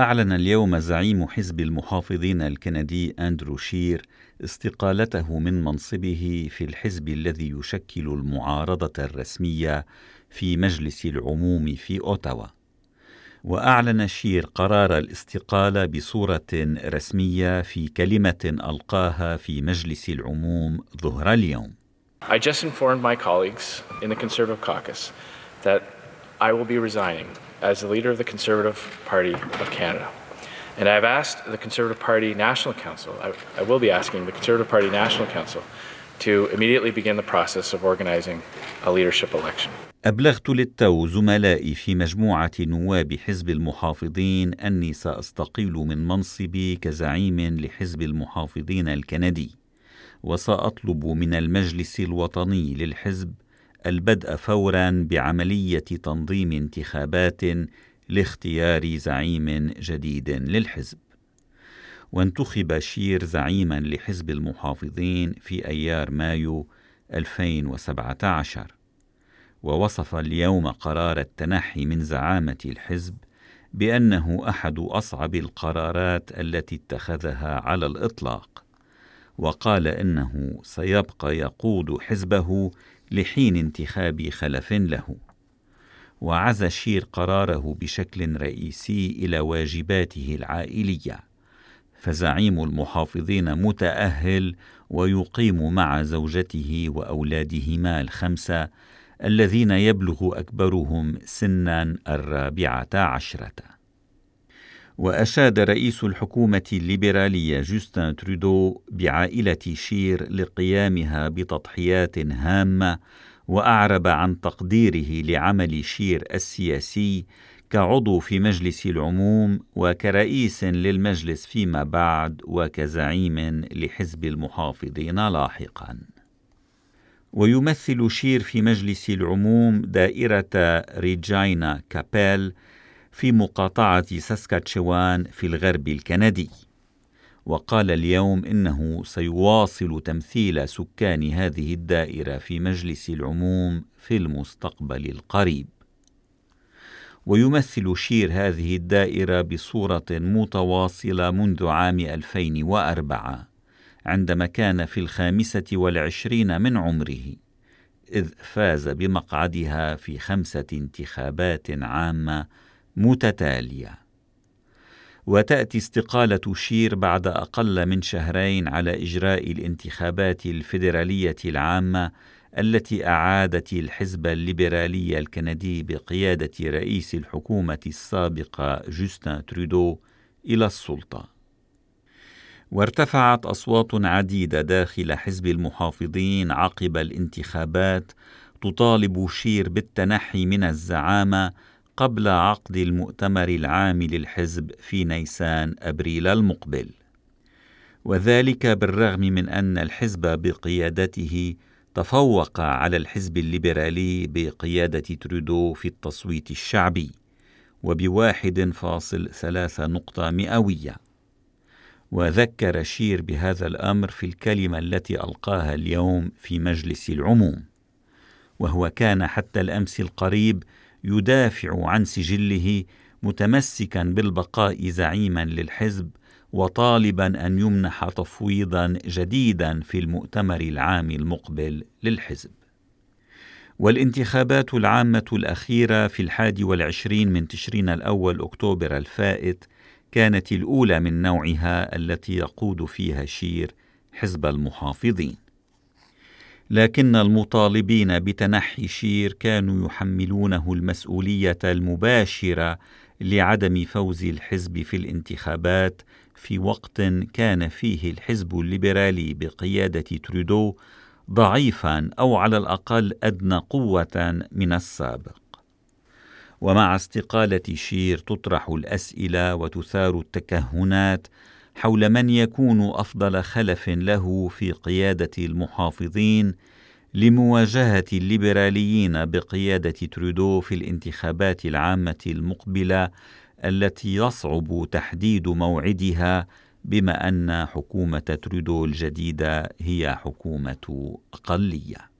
أعلن اليوم زعيم حزب المحافظين الكندي أندرو شير استقالته من منصبه في الحزب الذي يشكل المعارضة الرسمية في مجلس العموم في أوتاوا. وأعلن شير قرار الاستقالة بصورة رسمية في كلمة ألقاها في مجلس العموم ظهر اليوم. I just informed my colleagues in the Conservative caucus that I will be resigning as the leader of the Conservative Party of Canada. And I've asked the Conservative Party National Council, I, I, will be asking the Conservative Party National Council to immediately begin the process of organizing a leadership election. أبلغت للتو زملائي في مجموعة نواب حزب المحافظين أني سأستقيل من منصبي كزعيم لحزب المحافظين الكندي وسأطلب من المجلس الوطني للحزب البدء فورا بعملية تنظيم انتخابات لاختيار زعيم جديد للحزب. وانتخب شير زعيما لحزب المحافظين في أيار مايو 2017 ووصف اليوم قرار التنحي من زعامة الحزب بأنه أحد أصعب القرارات التي اتخذها على الإطلاق. وقال إنه سيبقى يقود حزبه لحين انتخاب خلف له. وعزى شير قراره بشكل رئيسي إلى واجباته العائلية. فزعيم المحافظين متأهل ويقيم مع زوجته وأولادهما الخمسة الذين يبلغ أكبرهم سنا الرابعة عشرة. وأشاد رئيس الحكومة الليبرالية جوستن ترودو بعائلة شير لقيامها بتضحيات هامة وأعرب عن تقديره لعمل شير السياسي كعضو في مجلس العموم وكرئيس للمجلس فيما بعد وكزعيم لحزب المحافظين لاحقا. ويمثل شير في مجلس العموم دائرة ريجاينا كابيل في مقاطعة ساسكاتشوان في الغرب الكندي. وقال اليوم إنه سيواصل تمثيل سكان هذه الدائرة في مجلس العموم في المستقبل القريب. ويمثل شير هذه الدائرة بصورة متواصلة منذ عام 2004 عندما كان في الخامسة والعشرين من عمره إذ فاز بمقعدها في خمسة انتخابات عامة متتالية. وتأتي استقالة شير بعد أقل من شهرين على إجراء الانتخابات الفيدرالية العامة التي أعادت الحزب الليبرالي الكندي بقيادة رئيس الحكومة السابق جوستن ترودو إلى السلطة. وارتفعت أصوات عديدة داخل حزب المحافظين عقب الانتخابات تطالب شير بالتنحي من الزعامة قبل عقد المؤتمر العام للحزب في نيسان أبريل المقبل. وذلك بالرغم من أن الحزب بقيادته تفوق على الحزب الليبرالي بقيادة ترودو في التصويت الشعبي وبواحد فاصل ثلاثة نقطة مئوية. وذكر شير بهذا الأمر في الكلمة التي ألقاها اليوم في مجلس العموم وهو كان حتى الأمس القريب يدافع عن سجله متمسكا بالبقاء زعيما للحزب وطالبا أن يمنح تفويضا جديدا في المؤتمر العام المقبل للحزب. والانتخابات العامة الأخيرة في الحادي والعشرين من تشرين الأول أكتوبر الفائت كانت الأولى من نوعها التي يقود فيها شير حزب المحافظين. لكن المطالبين بتنحي شير كانوا يحملونه المسؤولية المباشرة لعدم فوز الحزب في الانتخابات في وقت كان فيه الحزب الليبرالي بقيادة ترودو ضعيفا أو على الأقل أدنى قوة من السابق. ومع استقالة شير تطرح الأسئلة وتثار التكهنات حول من يكون أفضل خلف له في قيادة المحافظين لمواجهة الليبراليين بقيادة ترودو في الانتخابات العامة المقبلة التي يصعب تحديد موعدها بما أن حكومة ترودو الجديدة هي حكومة اقليه